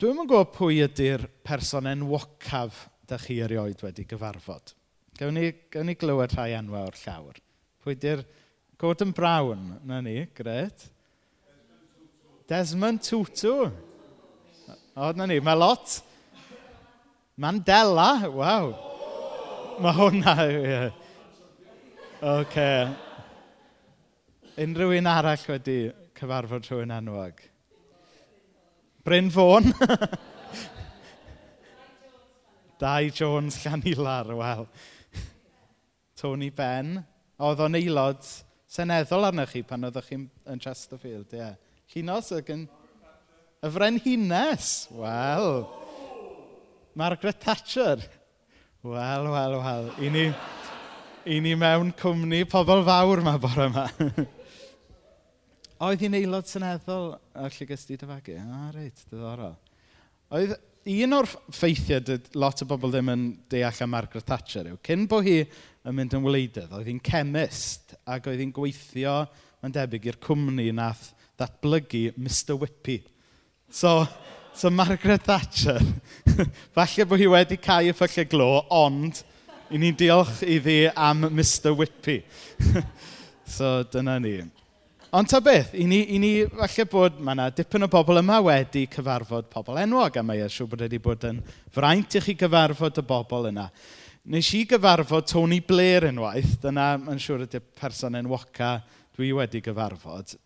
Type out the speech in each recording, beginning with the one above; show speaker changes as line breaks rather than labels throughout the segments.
Dwi'm yn gwybod pwy ydy'r person enwocaf da chi erioed wedi gyfarfod. Gawn ni, gawn ni glywed rhai enwau o'r llawr. Pwy ydy'r Gordon Brown? Na ni, gred. Desmond Tutu. O, na ni, mae lot. Mandela, waw. Mae hwnna, ie. Oce. Unrhyw un arall wedi cyfarfod rhywun enwog? Bryn Fôn. Dai Jones Llanilar, wel. Tony Ben. Oedd o'n aelod seneddol arnoch chi pan oeddech chi'n yn Chesterfield, ie. Yeah. Chinos ag yn... Y frenhines, wel. Margaret Thatcher. Wel, wel, wel. I ni, i ni mewn cwmni pobl fawr mae bore yma. Oedd hi'n aelod seneddol y Llygystu Dyfagu? A, reit, diddorol. Oedd un o'r ffeithiau dyd lot o bobl ddim yn deall am Margaret Thatcher yw, cyn bod hi yn mynd yn wleidydd, oedd hi'n chemist ac oedd hi'n gweithio, mae'n debyg, i'r cwmni nath ddatblygu Mr Whippy. So, so Margaret Thatcher, falle bod hi wedi cael y ffyllau glo, ond i ni'n diolch iddi am Mr Whippy. so, dyna ni. Ond ta beth, i ni, i ni falle bod, mae yna dipyn o bobl yma wedi cyfarfod pobl enwog, a mae e'n siŵr bod wedi bod yn fraint i chi gyfarfod y bobl yna. Nes i gyfarfod Tony Blair unwaith, dyna yn siŵr ydy'r person enwoca dwi wedi gyfarfod.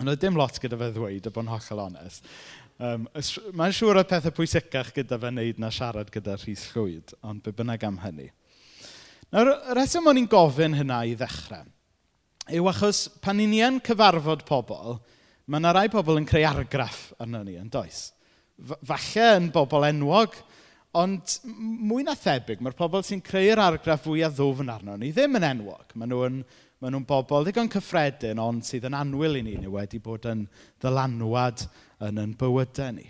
Ond oedd dim lot gyda fe ddweud, y bod yn hollol onest. Um, mae'n siŵr oedd pethau pwysicach gyda fe wneud na siarad gyda Rhys Llwyd, ond be bynnag am hynny. Nawr, y reswm o'n i'n gofyn hynna i ddechrau yw achos pan i ni yn cyfarfod pobl, mae yna rai pobl yn creu argraff arno ni, yn does? Falle yn bobl enwog, ond mwy na thebyg, mae'r pobl sy'n creu'r argraff fwy a ddwfn arno ni ddim yn enwog. Maen nhw'n maen nhw'n bobl ddigon cyffredin, ond sydd yn anwyl i ni, neu wedi bod yn ddylanwad yn yn bywydau ni.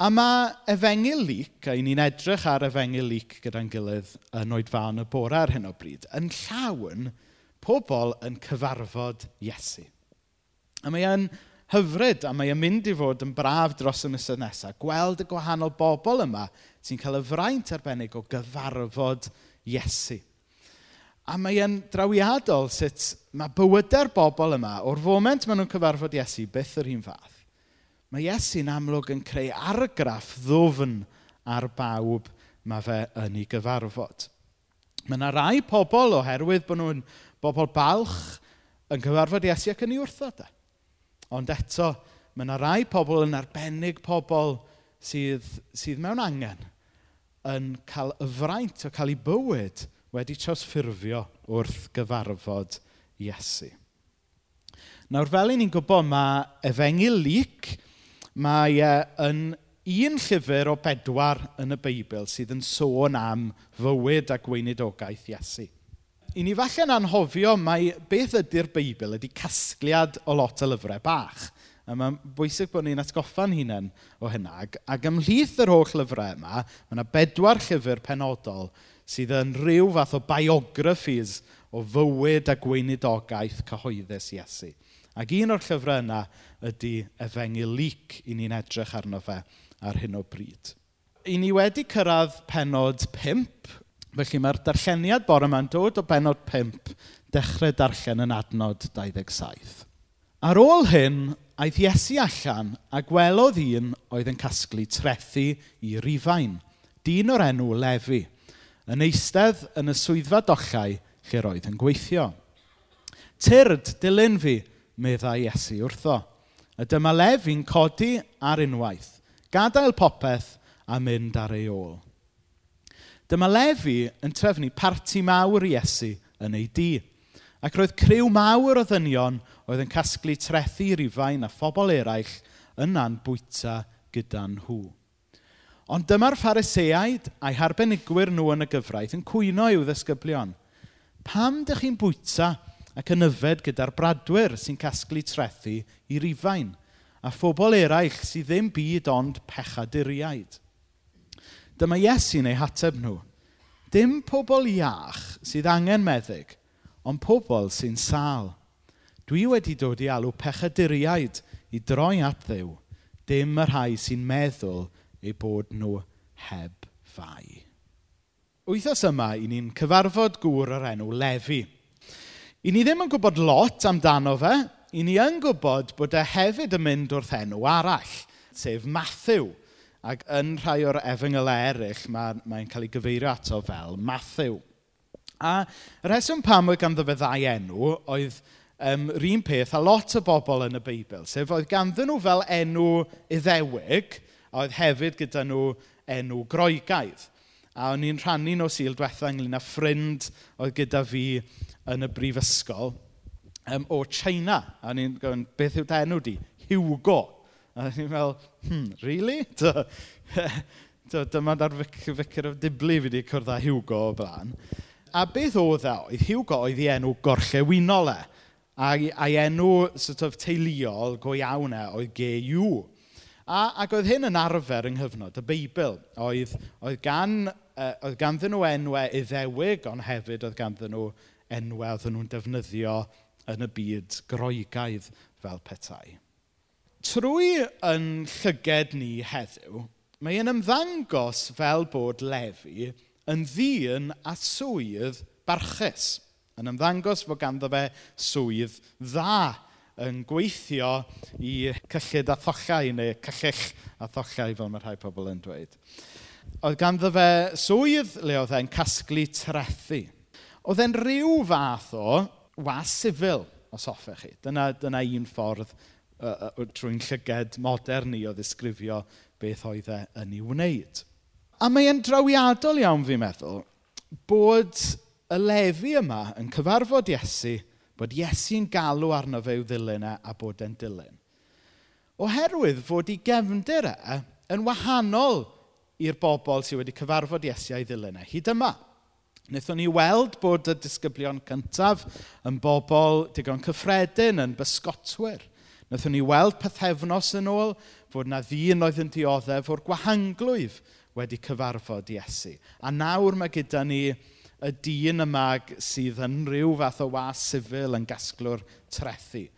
A mae efengil lyc, a i ni'n edrych ar efengil lyc gyda'n gilydd yn oedfa fan y bore ar hyn o bryd, yn llawn pobl yn cyfarfod Iesu. A mae e'n hyfryd a mae e'n mynd i fod yn braf dros y misoedd nesaf. Gweld y gwahanol bobl yma sy'n cael y fraint arbennig o gyfarfod Iesu. A mae e'n drawiadol sut mae bywydau'r bobl yma, o'r foment maen nhw'n cyfarfod Iesu, byth yr un fath. Mae Iesu'n amlwg yn creu argraff ddwfn ar bawb mae fe yn ei gyfarfod. Mae yna rai pobl oherwydd bod nhw'n bobl balch yn cyfarfod Iesu ac yn ei wrtho de. Ond eto, mae yna rai pobl yn arbennig pobl sydd, sydd mewn angen yn cael y fraint o cael ei bywyd wedi trawsffurfio wrth gyfarfod Iesu. Nawr fel i ni'n gwybod mae efengyl lyc, mae e yn un llyfr o bedwar yn y Beibl sydd yn sôn am fywyd a gweinidogaeth Iesu. 'y ni falle'n anhofio mai beth ydy'r Beibl ydy casgliad o lot o lyfrau bach. A mae'n bwysig bod ni'n atgoffa'n hunain o hynna. Ac, ac ymhlith yr holl lyfrau yma, mae yna bedwar llyfr penodol sydd yn rhyw fath o biographies o fywyd a gweinidogaeth cyhoeddus Iesu. Ac un o'r llyfrau yna ydy Efengil Lyc i ni'n edrych arno fe ar hyn o bryd. I ni wedi cyrraedd penod 5 Felly mae'r darlleniad bore yma'n dod o benod 5, dechrau darllen yn adnod 27. Ar ôl hyn, aeth Iesu allan a gwelodd un oedd yn casglu trethu i rifain, dyn o'r enw Lefi, yn eistedd yn y swyddfa dollau lle roedd yn gweithio. Tyrd, dilyn fi, meddai Iesu wrtho. A dyma Lefi'n codi ar unwaith, gadael popeth a mynd ar ei ôl. Dyma Lefi yn trefnu parti mawr i Iesu yn ei dŷ. Ac roedd criw mawr o ddynion oedd yn casglu trethu rifain a phobl eraill yna'n bwyta gyda nhw. Ond dyma'r phariseaid a'i harbenigwyr nhw yn y gyfraith yn cwyno i'w ddysgyblion. Pam dych chi'n bwyta ac yn yfed gyda'r bradwyr sy'n casglu trethu i rifain a phobl eraill sydd ddim byd ond pechaduriaid? Dyma Iesu'n eu hateb nhw. Dim pobl iach sydd angen meddyg, ond pobl sy'n sal. Dwi wedi dod i alw pechaduriaid i droi at ddew, dim y rhai sy'n meddwl eu bod nhw heb fai. Wythos yma, i ni'n cyfarfod gŵr o'r enw Lefi. I ni ddim yn gwybod lot amdano fe, i ni yn gwybod bod e hefyd yn mynd wrth enw arall, sef Matthew. Ac yn rhai o'r efengylau eraill, mae'n mae cael ei gyfeirio ato fel Matthew. A y rheswm pam oedd ganddo fe ddau enw oedd um, un peth a lot o bobl yn y Beibl, sef oedd ganddyn nhw fel enw iddewig, a oedd hefyd gyda nhw enw groegaidd. A o'n i'n rhannu nhw syl diwetha ynglyn â ffrind oedd gyda fi yn y brifysgol um, o China. A o'n i'n gofyn, beth yw enw di? Hugo. A ni'n meddwl, hmm, really? Dyma dar Vicar of Dibli fi wedi cwrdd â Hugo o blaen. A beth oedd e oedd? Hugo oedd ei enw gorllewinol e. A'i, ai enw sort of, teuluol go iawn e oedd GU. A, ac oedd hyn yn arfer yng nghyfnod y Beibl. Oedd, oedd, gan, uh, oedd ganddyn nhw enwau iddewig, ond hefyd oedd ganddyn nhw enwau oedd nhw'n defnyddio yn y byd groegaidd fel petai trwy yn llyged ni heddiw, mae e'n ymddangos fel bod Lefi yn ddyn a swydd barchus. Yn ymddangos fod ganddo fe swydd dda yn gweithio i cyllid a thollau, neu cyllill a thollau, fel mae rhai pobl yn dweud. Oedd ganddo fe swydd le oedd e'n casglu trethu. Oedd e'n rhyw fath o was sifil, os hoffech chi. Dyna, dyna un ffordd uh, trwy'n llyged modern ni o ddisgrifio beth oedd e yn ei wneud. A mae'n drawiadol iawn fi'n meddwl bod y lefi yma yn cyfarfod Iesu, bod Iesu'n galw arno fe i'w ddilyn e a bod e'n dilyn. Oherwydd fod ei gefndir e yn wahanol i'r bobl sydd wedi cyfarfod Iesu a'i ddilyn e, hyd yma. Wnaethon ni weld bod y disgyblion cyntaf yn bobl digon cyffredin, yn bysgotwyr. Wnaethon ni weld pethefnos yn ôl fod na ddyn oedd yn dioddef o'r gwahanglwydd wedi cyfarfod Iesu. A nawr mae gyda ni y dyn yma sydd yn rhyw fath o was sifil yn gasglwr trethu.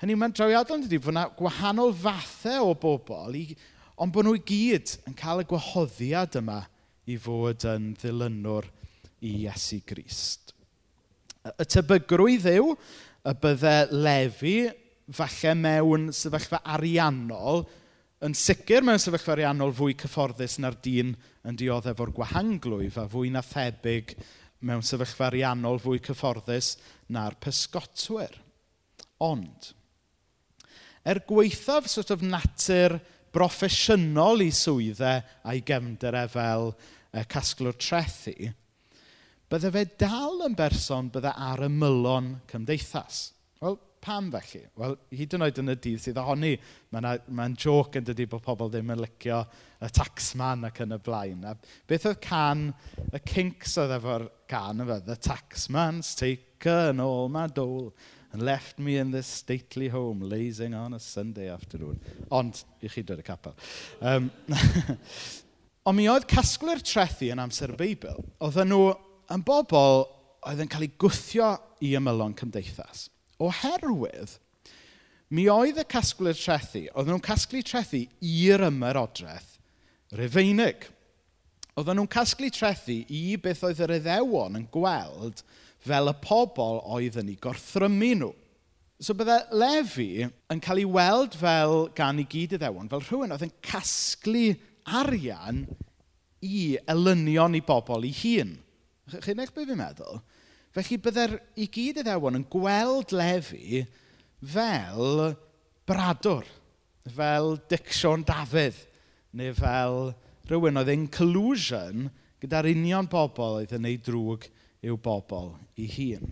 Hynny mae'n drawiadol ydy fod yna gwahanol fathau o bobl, i, ond bod nhw i gyd yn cael y gwahoddiad yma i fod yn ddilynwr i Iesu Grist. Y tebygrwydd yw y bydde Lefi falle mewn sefyllfa ariannol, yn sicr mewn sefyllfa ariannol fwy cyfforddus na'r dyn yn dioddef o'r gwahanglwyf a fwy na thebyg mewn sefyllfa ariannol fwy cyfforddus na'r pysgotwyr. Ond, er gweithaf sort of natur broffesiynol i swyddau a'i gefnder e fel e, casglwr trethu, bydde fe dal yn berson bydde ar y mylon cymdeithas. Wel, Pam felly? Wel, hyd yn oed yn y dydd sydd ohoni, mae'n ma, joc yn dydy bod pobl ddim yn licio y taxman ac yn y blaen. A beth oedd can, y kinks oedd efo'r can, yma, the taxman's taken all my dole and left me in this stately home, lazing on a Sunday afternoon. Ond, i chi dod y capel. Um, Ond mi oedd casglu'r trethu yn amser y Beibl, oedden nhw yn bobl oedd yn cael ei gwthio i ymylon cymdeithas. Oherwydd, mi oedd y casglwyr trethu, oedd nhw'n casglu trethu i'r ymerodraeth Rufeinig. Oedden nhw'n casglu trethu i beth oedd yr iddewon yn gweld fel y pobl oedd yn ei gorthrymu nhw. So bydde Lefi yn cael ei weld fel gan i gyd iddewon, fel rhywun oedd yn casglu arian i elynion i bobl i hun. Chi'n eich beth fi'n meddwl? Felly byddai'r i gyd iddewon yn gweld Lefi fel bradwr, fel Dicsion Dafydd, neu fel rhywun oedd in collusion gyda'r union bobl oedd yn ei drwg i'w bobl i hun.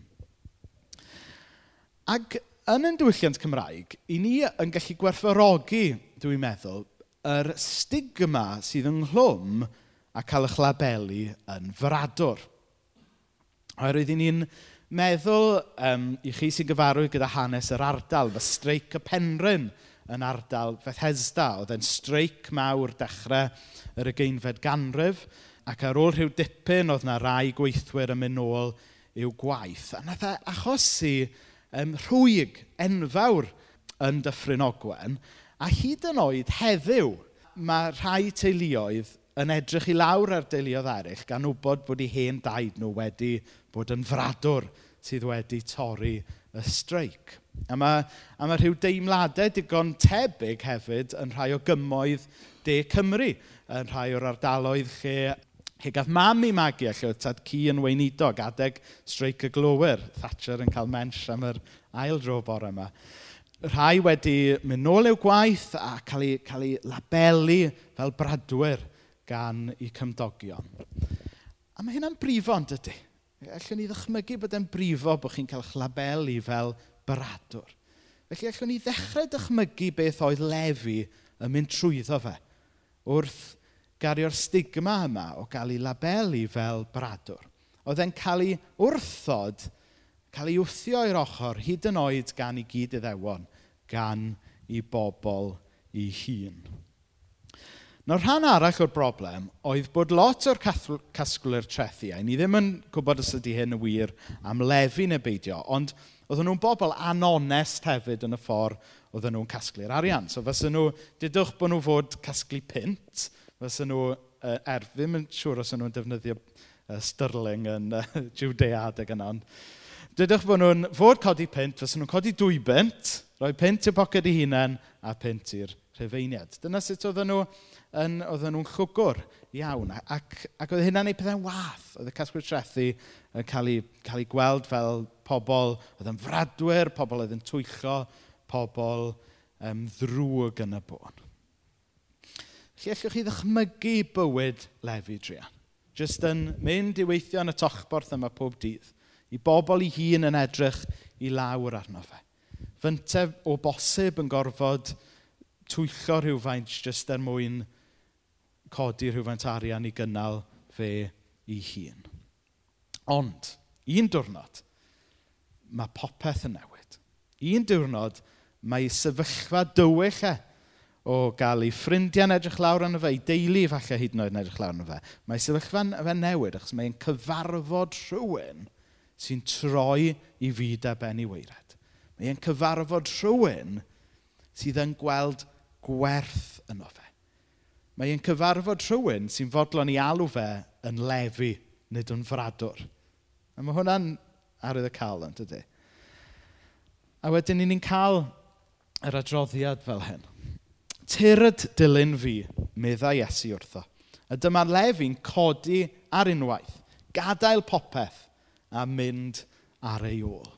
Ac yn ein diwylliant Cymraeg, i ni yn gallu gwerthfawrogi, dwi'n meddwl, yr stigma sydd ynghlwm a cael eich labelu yn fradwr. Oherwydd i ni'n meddwl, um, i chi sy'n gyfarwydd gyda hanes yr ardal, fy streic y penryn yn ardal Bethesda. Oedd e'n streic mawr dechrau yr ugeinfed ganrif ac ar ôl rhyw dipyn oedd 'na rai gweithwyr yn mynd nôl i'w gwaith. A nath e achosi um, rhwyg enfawr yn Dyffryn Ogwen a hyd yn oed heddiw mae rhai teuluoedd yn edrych i lawr ar deuluoedd eraill gan wybod bod eu hen daid nhw wedi bod yn fradwr sydd wedi torri y streic. A mae, a mae rhyw deimladau digon tebyg hefyd yn rhai o gymoedd De Cymru, yn rhai o'r ardaloedd lle Lle gath mam i magu, lle oedd tad ci yn weinidog, adeg streic y glowyr. Thatcher yn cael mensh am yr ail dro bore yma. Rhai wedi mynd nôl i'w gwaith a cael ei, cael ei labelu fel bradwyr gan eu cymdogion. A mae hynna'n brifo, dydy. Allwn ni ddychmygu bod e'n brifo bod chi'n cael eich labelu fel baradwr. Felly allwn ni ddechrau dychmygu beth oedd Lefi yn mynd trwyddo fe wrth gario'r stigma yma o gael ei labelu fel baradwr. Oedd e'n cael ei wrthod, cael ei wthio i'r ochr hyd yn oed gan i gyd iddewon, gan i bobl i hun. Nawr rhan arall o'r broblem oedd bod lot o'r casglwyr trethiau, ni ddim yn gwybod os ydy hyn yn wir am lefi neu beidio, ond oedden nhw'n bobl anonest hefyd yn y ffordd oedden nhw'n casglu'r arian. So fysen nhw, dydwch bod nhw fod casglu pint, fysen nhw uh, er, ddim yn siŵr os nhw'n defnyddio uh, sterling yn uh, Judea adeg yna, ond dydwch bod nhw'n fod codi pint, fysen nhw'n codi dwy bint, rhoi pint i'r poced i hunain a pint i'r rhufeiniad. Dyna sut oedden nhw yn, oedden nhw'n chwgwr iawn. Ac, ac oedd hynna'n ei pethau'n wath. Oedd y casgwyr trethu yn cael ei, cael ei gweld fel pobl oedd yn fradwyr, pobl oedd yn twyllo, pobl um, ddrwg yn y bôn. Felly allwch chi ddychmygu bywyd Lefi Drian. Jyst yn mynd i weithio yn y tochborth yma pob dydd. I bobl i hun yn edrych i lawr arno fe. Fyntef o bosib yn gorfod twyllo rhywfaint jyst er mwyn codi rhywfaint arian i gynnal fe ei hun. Ond, un diwrnod, mae popeth yn newid. Un diwrnod, mae sefyllfa dywych e o gael ei ffrindiau'n edrych lawr yn y fe, ei deulu falle hyd yn oed yn edrych lawr yn y fe. Mae sefyllfa'n fe newid achos mae'n cyfarfod rhywun sy'n troi i fyd a ben i weired. Mae'n cyfarfod rhywun sydd yn gweld gwerth yno fe. Mae e'n cyfarfod rhywun sy'n fodlon i alw fe yn lefi, nid yn fradwr. A mae hwnna'n arwydd y cael yn dydy. A wedyn ni'n cael yr adroddiad fel hyn. Tyrd dilyn fi, meddai Iesu wrtho. A dyma lefi'n codi ar unwaith, gadael popeth a mynd ar ei ôl.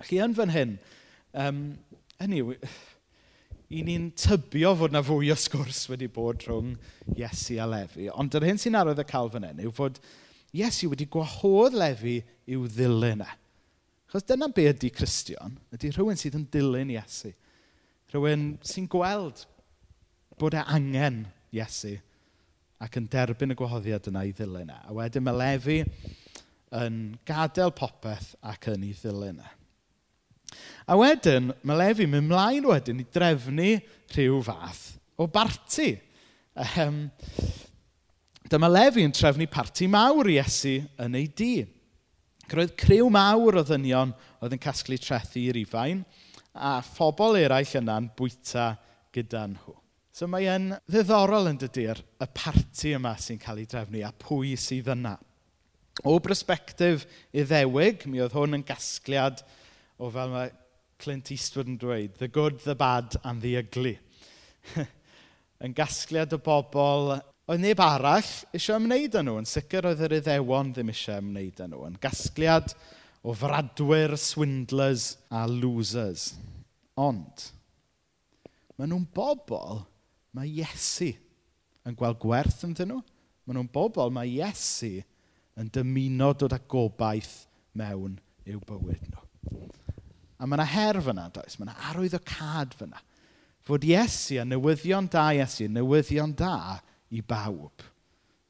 Felly yn fan hyn, um, hynny yw, i ni'n tybio fod na fwy o sgwrs wedi bod rhwng Iesu a Lefi. Ond yr hyn sy'n arwydd y cael fan hyn yw fod Iesu wedi gwahodd Lefi i'w ddilyn e. Chos dyna be ydy Cristion, ydy rhywun sydd yn dilyn Iesu. Rhywun sy'n gweld bod e angen Iesu ac yn derbyn y gwahoddiad yna i ddilyn e. A wedyn mae Lefi yn gadael popeth ac yn ei ddilyn e. A wedyn, mae Lefi mynd mlaen wedyn i drefnu rhyw fath o barti. Um, dyma Lefi yn trefnu parti mawr i Iesu yn ei dŷ. Roedd criw mawr o ddynion oedd yn casglu trethu i'r ifain, a phobl eraill yna'n bwyta gyda nhw. So mae e'n ddiddorol yn dydy'r y parti yma sy'n cael ei drefnu a pwy sydd yna. O brysbectif iddewig, mi oedd hwn yn gasgliad o fel mae Clint Eastwood yn dweud, the good, the bad and the ugly. yn gasgliad o bobl oedd neb arall eisiau ymwneud â nhw. Yn sicr oedd yr iddewon ddim eisiau ymwneud â nhw. Yn gasgliad o fradwyr, swindlers a losers. Ond, maen nhw'n bobl mae Iesu yn gweld gwerth ynddyn nhw. Maen nhw'n bobl mae Iesu yn dymuno dod â gobaith mewn i'w bywyd nhw. A mae yna her fyna, does? Mae yna arwyddocad fyna. Fod Iesu a newyddion da Iesu, newyddion da i bawb.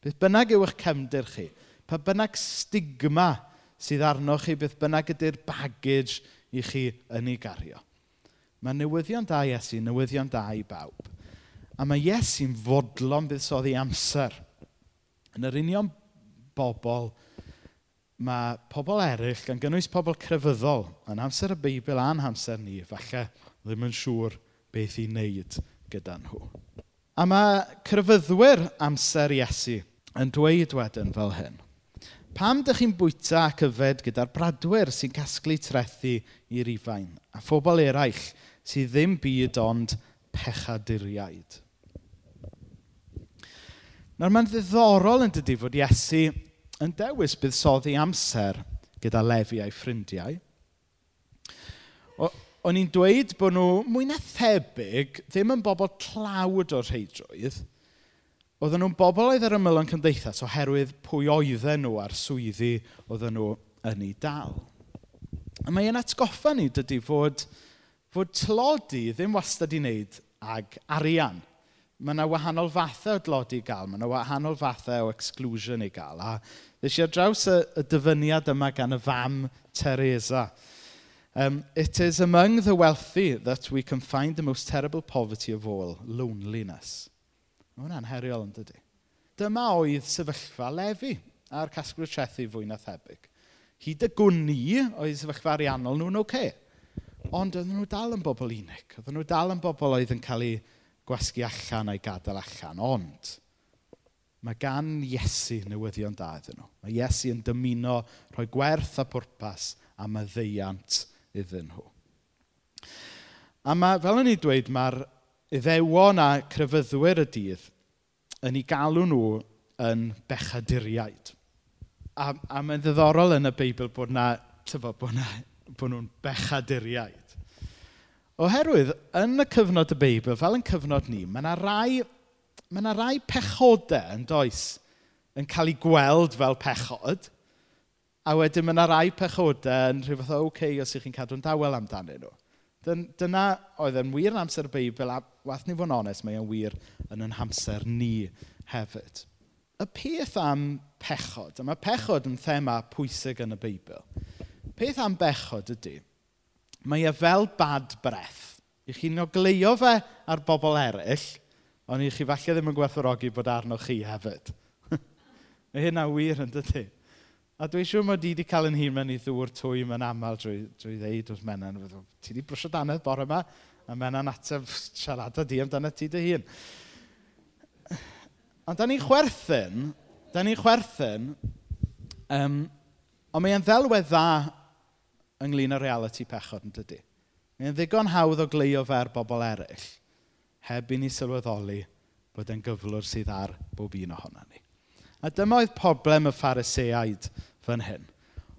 Beth bynnag yw eich cefndir chi, pa bynnag stigma sydd arnoch chi, beth bynnag ydy'r baggage i chi yn ei gario. Mae newyddion da Iesu, newyddion da i bawb. A mae Iesu'n fodlon buddsoddi amser yn yr union bobl ma' pobl eraill, gan gynnwys pobl crefyddol, yn amser y Beibl a'n hamser ni, falle ddim yn siŵr beth i wneud gyda nhw. A mae crefyddwyr amser Iesu yn dweud wedyn fel hyn. Pam dych chi'n bwyta ac yfed gyda'r bradwyr sy'n casglu trethu i'r ifain a phobl eraill sydd ddim byd ond pechaduriaid? Nawr mae'n ddiddorol yn dydi fod Iesu yn dewis buddsoddi amser gyda Lefi a'i ffrindiau. O, o'n i'n dweud bod nhw mwy na thebyg ddim yn bobl tlawd o'r rheidrwydd, oedden nhw'n bobl oedd ar ymylon cymdeithas oherwydd pwy oedden nhw a'r swyddi oedden nhw yn ei dal. A mae'n atgoffa ni dydy fod, fod tlodi ddim wastad i wneud ag arian mae yna wahanol fathau o dlodi i gael. Mae yna wahanol fathau o exclusion i gael. A ddys i ar draws y, y dyfyniad yma gan y fam Teresa. Um, it is among the wealthy that we can find the most terrible poverty of all, loneliness. Mae hwnna'n heriol yn dydy. Dyma oedd sefyllfa lefi a'r casglwyr trethu fwy na thebyg. Hyd y gwni oedd sefyllfa ariannol nhw'n oce. Okay. Ond oedden nhw dal yn bobl unig. Oedden nhw dal yn bobl oedd yn cael eu gwasgu allan a'i gadael allan. Ond, mae gan Iesu newyddion da iddyn nhw. Mae Iesu yn dymuno rhoi gwerth a pwrpas a maddeiant iddyn nhw. A mae, fel o'n i dweud, mae'r iddewon a crefyddwyr y dydd yn ei galw nhw yn bechaduriaid. A, a mae'n ddiddorol yn y Beibl bod na, tyfo, bod na, bod nhw'n bechaduriaid. Oherwydd, yn y cyfnod y Beibl, fel yn cyfnod ni, mae yna rai, mae yna rai pechodau yn does yn cael ei gweld fel pechod, a wedyn mae yna rai pechodau yn rhyw fath o okay os ych chi'n cadw'n dawel amdanyn nhw. Dyna oedd yn wir yn amser y Beibl, a wath ni fod yn onest, mae yn wir yn yn hamser ni hefyd. Y peth am pechod, a mae pechod yn thema pwysig yn y Beibl, peth am bechod ydy, Mae e fel bad breath. I chi'n ogleio fe ar bobl eraill, ond i chi falle ddim yn gwerthorogi bod arnoch chi hefyd. Mae hynna wir yn dydy. A dwi'n siŵr mod i wedi cael yn hun mewn i ddŵr twy yn aml drwy, drwy ddeud wrth menan. Ti wedi brwsio danedd bore yma, a menan ateb siarad o di amdano ti dy hun. Ond da ni'n chwerthin, da ni'n chwerthin, um, ond mae'n ddelwedd dda ynglyn â reality pechod yn dydy. Mae'n ddigon hawdd o gleio fer bobl eraill, heb i ni sylweddoli bod e'n gyflwr sydd ar bob un ohono ni. A dyma oedd problem y phariseaid fan hyn.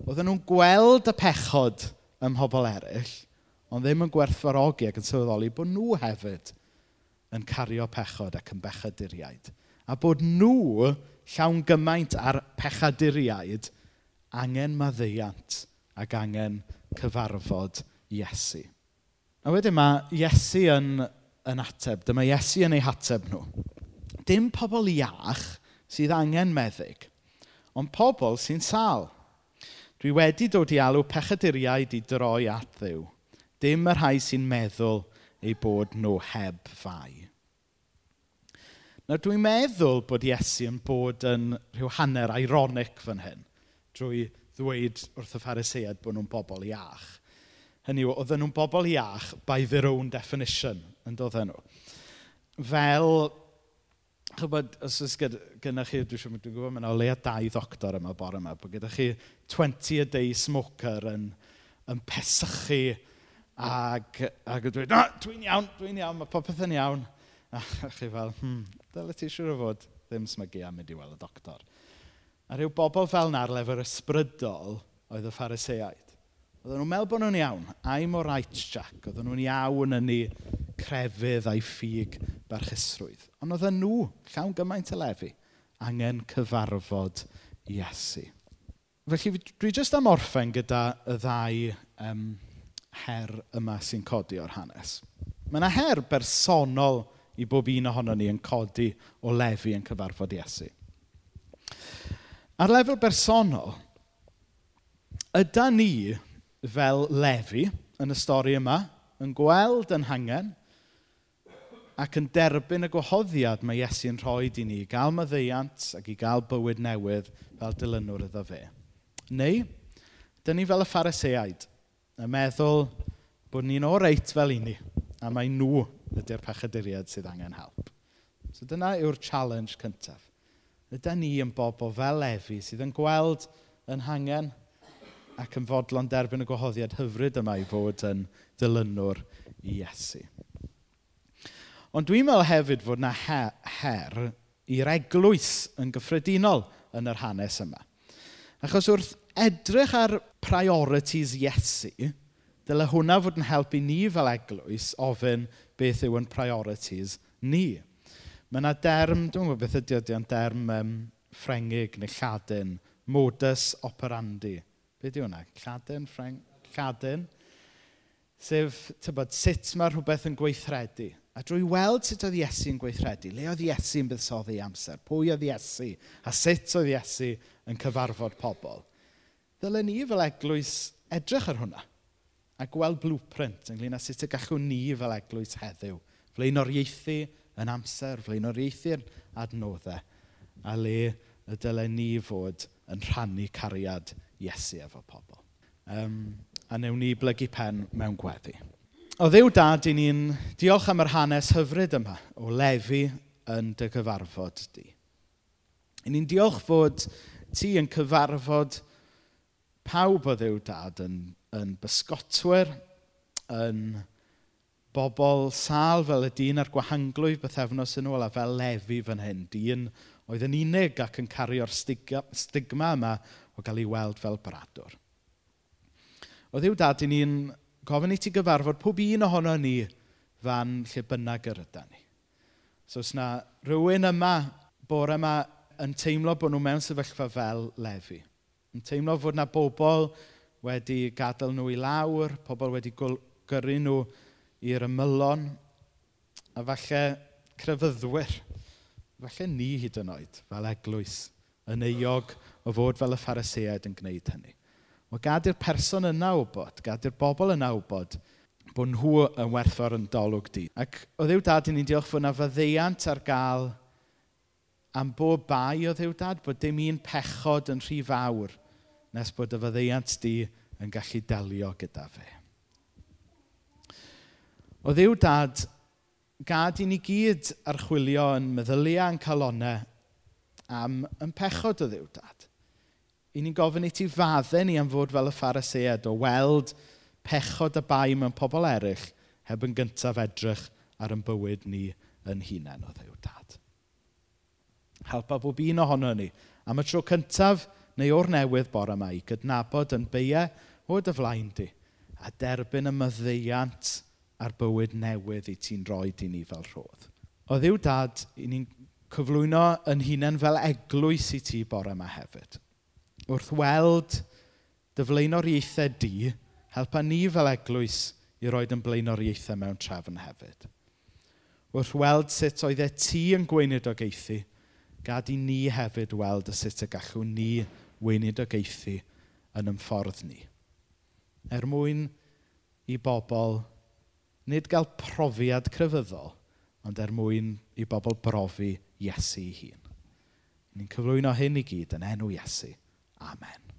Oedden nhw'n gweld y pechod ym mhobl eraill, ond ddim yn gwerthfarogi ac yn sylweddoli bod nhw hefyd yn cario pechod ac yn bechaduriaid. A bod nhw llawn gymaint ar pechaduriaid angen maddeiant ac angen cyfarfod Iesu. A wedyn mae Iesu yn, yn ateb, dyma Iesu yn ei hateb nhw. Dim pobl iach sydd angen meddyg, ond pobl sy'n sal. Dwi wedi dod i alw pechaduriaid i droi at ddiw. Dim y rhai sy'n meddwl eu bod nhw heb fai. Nawr dwi'n meddwl bod Iesu yn bod yn rhyw hanner ironic fan hyn, drwy ddweud wrth y pharisead bod nhw'n bobl iach. Hynny yw, oedden nhw'n bobl iach by their own definition, yn doedden nhw. Fel, chybod, os oes gyda gyda chi, dwi'n siŵr, dwi'n gwybod, mae'n yna o leia dau ddoctor yma bore yma, bod gyda chi 20 a day smoker yn, yn pesychu ac, ac yn dweud, dwi'n iawn, dwi'n iawn, mae popeth yn iawn. A chi fel, hmm, dyle ti siŵr o fod ddim smygu am mynd i weld y doctor. A rhyw bobl fel na'r lefer ysbrydol oedd y Phariseaid. Oedden nhw'n meddwl bod nhw'n iawn. I'm all right, Jack. Oedden nhw'n iawn yn ei crefydd a'i ffug barchusrwydd. Ond oedden nhw, llawn gymaint y lefi, angen cyfarfod Iesu. Felly, dwi jyst am orffen gyda y ddau um, her yma sy'n codi o'r hanes. Mae yna her bersonol i bob un ohono ni yn codi o lefi yn cyfarfod Iesu. Ar lefel bersonol, yda ni fel Lefi yn y stori yma yn gweld yn hangen ac yn derbyn y gwahoddiad mae Iesu'n rhoi i ni i gael maddeiant ac i gael bywyd newydd fel dilynwr iddo fe. Neu, dyn ni fel y phariseaid yn meddwl bod ni'n o reit fel i ni a mae nhw ydy'r pechaduriad sydd angen help. So dyna yw'r challenge cyntaf. Ydy ni yn bobl fel Lefi sydd yn gweld yn hangen ac yn fodlon derbyn y gwahoddiad hyfryd yma i fod yn dilynwr i Iesu. Ond dwi'n meddwl hefyd fod yna her, her i'r eglwys yn gyffredinol yn yr hanes yma. Achos wrth edrych ar priorities Iesu, dyle hwnna fod yn helpu ni fel eglwys ofyn beth yw yn priorities ni. Mae yna derm, dwi'n gwybod beth ydy ydy, ond derm um, Ffrengig neu Lladin, modus operandi. Be di hwnna? Lladin, Ffreng, Lladin. Sef, tybod, sut mae rhywbeth yn gweithredu. A drwy weld sut oedd Iesu yn gweithredu, le oedd Iesu yn buddsoddi amser, pwy oedd Iesu, a sut oedd Iesu yn cyfarfod pobl. Ddylen ni fel eglwys edrych ar hwnna a gweld blueprint ynglyn â sut y gallwn ni fel eglwys heddiw flaenoriaethu yn amser flaenoriaethu'n adnoddau a le y dylen ni fod yn rhannu cariad Iesu efo pobl. Um, a newn ni blygu pen mewn gweddi. O ddew dad, i ni'n diolch am yr hanes hyfryd yma o lefi yn dy gyfarfod di. I ni'n diolch fod ti yn cyfarfod pawb o ddew dad yn, yn bysgotwyr, yn bobl sal fel y dyn a'r gwahanglwydd bythefnos yn ôl a fel lefi fan hyn, dyn oedd yn unig ac yn cario'r stigma yma o gael ei weld fel bradwr. Oedd yw dad i ni'n gofyn i ti gyfarfod pob un ohono ni fan lle bynnag yr ydyn ni. So os yna rhywun yma, bore yma, yn teimlo bod nhw mewn sefyllfa fel lefi. Yn teimlo fod yna bobl wedi gadael nhw i lawr, pobl wedi gyrru nhw i'r ymylon a falle crefyddwyr. Falle ni hyd yn oed fel eglwys yn euog o fod fel y phariseaid yn gwneud hynny. O gad i'r person yna wybod, gad i'r bobl yna wybod bod nhw yn werthfawr yn dolwg di. Ac o ddiw dad ni'n diolch fod yna fyddeiant ar gael am bob bai o ddiw dad, bod dim un pechod yn rhy fawr nes bod y fyddeiant di yn gallu delio gyda fe. O ddiw dad gad i ni gyd archwilio yn meddyliau yn calonau am yn pechod o ddiw dad. I ni'n gofyn i ti fadde ni am fod fel y phariseed o weld pechod y bai mewn pobl eraill heb yn gyntaf edrych ar yn bywyd ni yn hunain o ddiw dad. Helpa bob un ohono ni am y tro cyntaf neu o'r newydd bore yma i gydnabod yn beiau o dy flaen di a derbyn y myddeiant a'r bywyd newydd i ti'n rhoi i ni fel rhodd. O ddiw dad, i ni'n cyflwyno yn hunain fel eglwys i ti bore yma hefyd. Wrth weld dyflaenoriaethau di, helpa ni fel eglwys i roed yn blaenoriaethau mewn trefn hefyd. Wrth weld sut oedd e ti yn geithi, gad i ni hefyd weld y sut y gallwn ni geithi yn ymffordd ni. Er mwyn i bobl Nid gael profiad crefyddol, ond er mwyn i bobl brofi Iesu ei hun. Ni'n cyflwyno hyn i gyd yn enw Iesu. Amen.